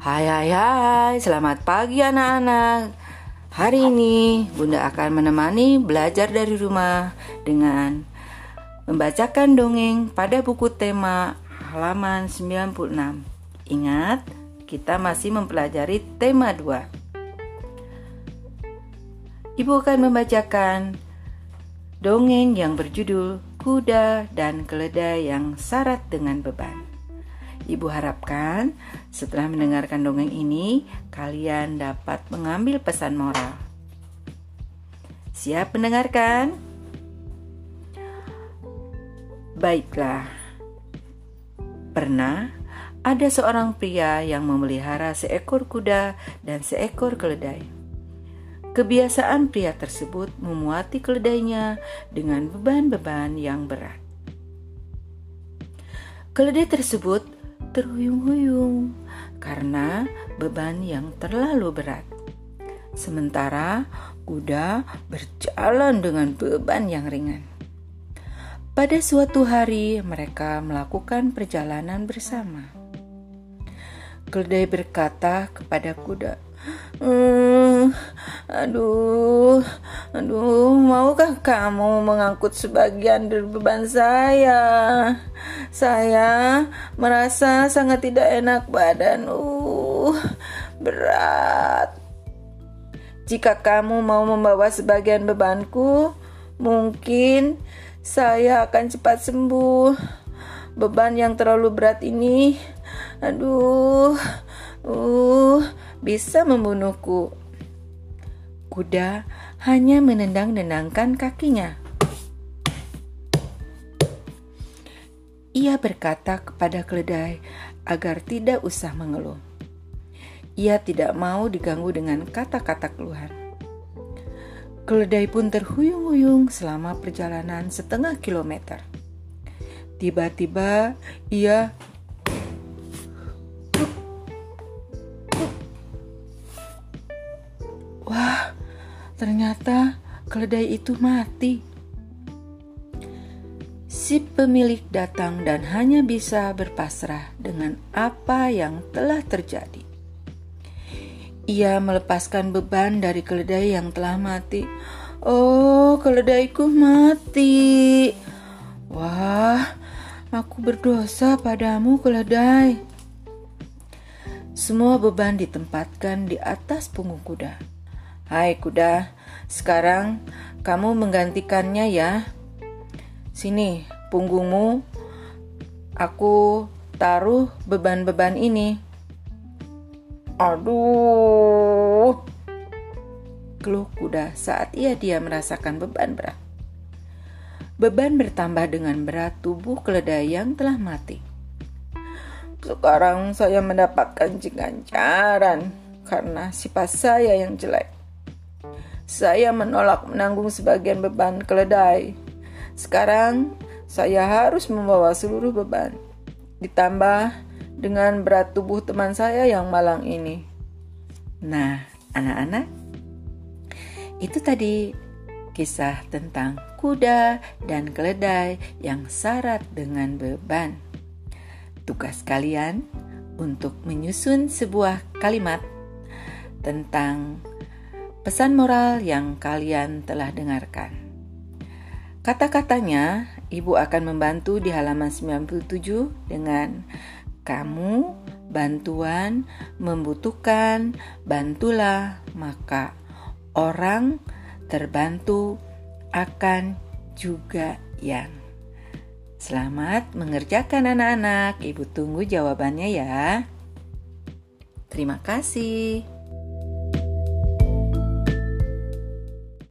Hai hai hai, selamat pagi anak-anak. Hari ini Bunda akan menemani belajar dari rumah dengan membacakan dongeng pada buku tema halaman 96. Ingat, kita masih mempelajari tema 2. Ibu akan membacakan dongeng yang berjudul Kuda dan Keledai yang Syarat dengan Beban. Ibu harapkan setelah mendengarkan dongeng ini, kalian dapat mengambil pesan moral. Siap mendengarkan? Baiklah. Pernah ada seorang pria yang memelihara seekor kuda dan seekor keledai. Kebiasaan pria tersebut memuati keledainya dengan beban-beban yang berat. Keledai tersebut terhuyung-huyung karena beban yang terlalu berat. Sementara kuda berjalan dengan beban yang ringan. Pada suatu hari, mereka melakukan perjalanan bersama. Keledai berkata kepada kuda, Hmm, aduh, aduh, maukah kamu mengangkut sebagian dari beban saya? Saya merasa sangat tidak enak badan. Uh, berat. Jika kamu mau membawa sebagian bebanku, mungkin saya akan cepat sembuh. Beban yang terlalu berat ini, aduh, uh, bisa membunuhku. Kuda hanya menendang-nendangkan kakinya. Ia berkata kepada keledai agar tidak usah mengeluh. Ia tidak mau diganggu dengan kata-kata keluhan. Keledai pun terhuyung-huyung selama perjalanan setengah kilometer. Tiba-tiba ia Wah, ternyata keledai itu mati. Si pemilik datang dan hanya bisa berpasrah dengan apa yang telah terjadi. Ia melepaskan beban dari keledai yang telah mati. Oh, keledaiku mati. Wah, aku berdosa padamu, keledai. Semua beban ditempatkan di atas punggung kuda. Hai kuda, sekarang kamu menggantikannya ya. Sini, punggungmu. Aku taruh beban-beban ini. Aduh. Keluh kuda saat ia dia merasakan beban berat. Beban bertambah dengan berat tubuh keledai yang telah mati. Sekarang saya mendapatkan ganjaran karena sifat saya yang jelek. Saya menolak menanggung sebagian beban keledai. Sekarang saya harus membawa seluruh beban. Ditambah dengan berat tubuh teman saya yang malang ini. Nah, anak-anak, itu tadi kisah tentang kuda dan keledai yang syarat dengan beban. Tugas kalian untuk menyusun sebuah kalimat tentang Pesan moral yang kalian telah dengarkan. Kata-katanya, Ibu akan membantu di halaman 97 dengan kamu bantuan membutuhkan bantulah maka orang terbantu akan juga yang Selamat mengerjakan anak-anak. Ibu tunggu jawabannya ya. Terima kasih.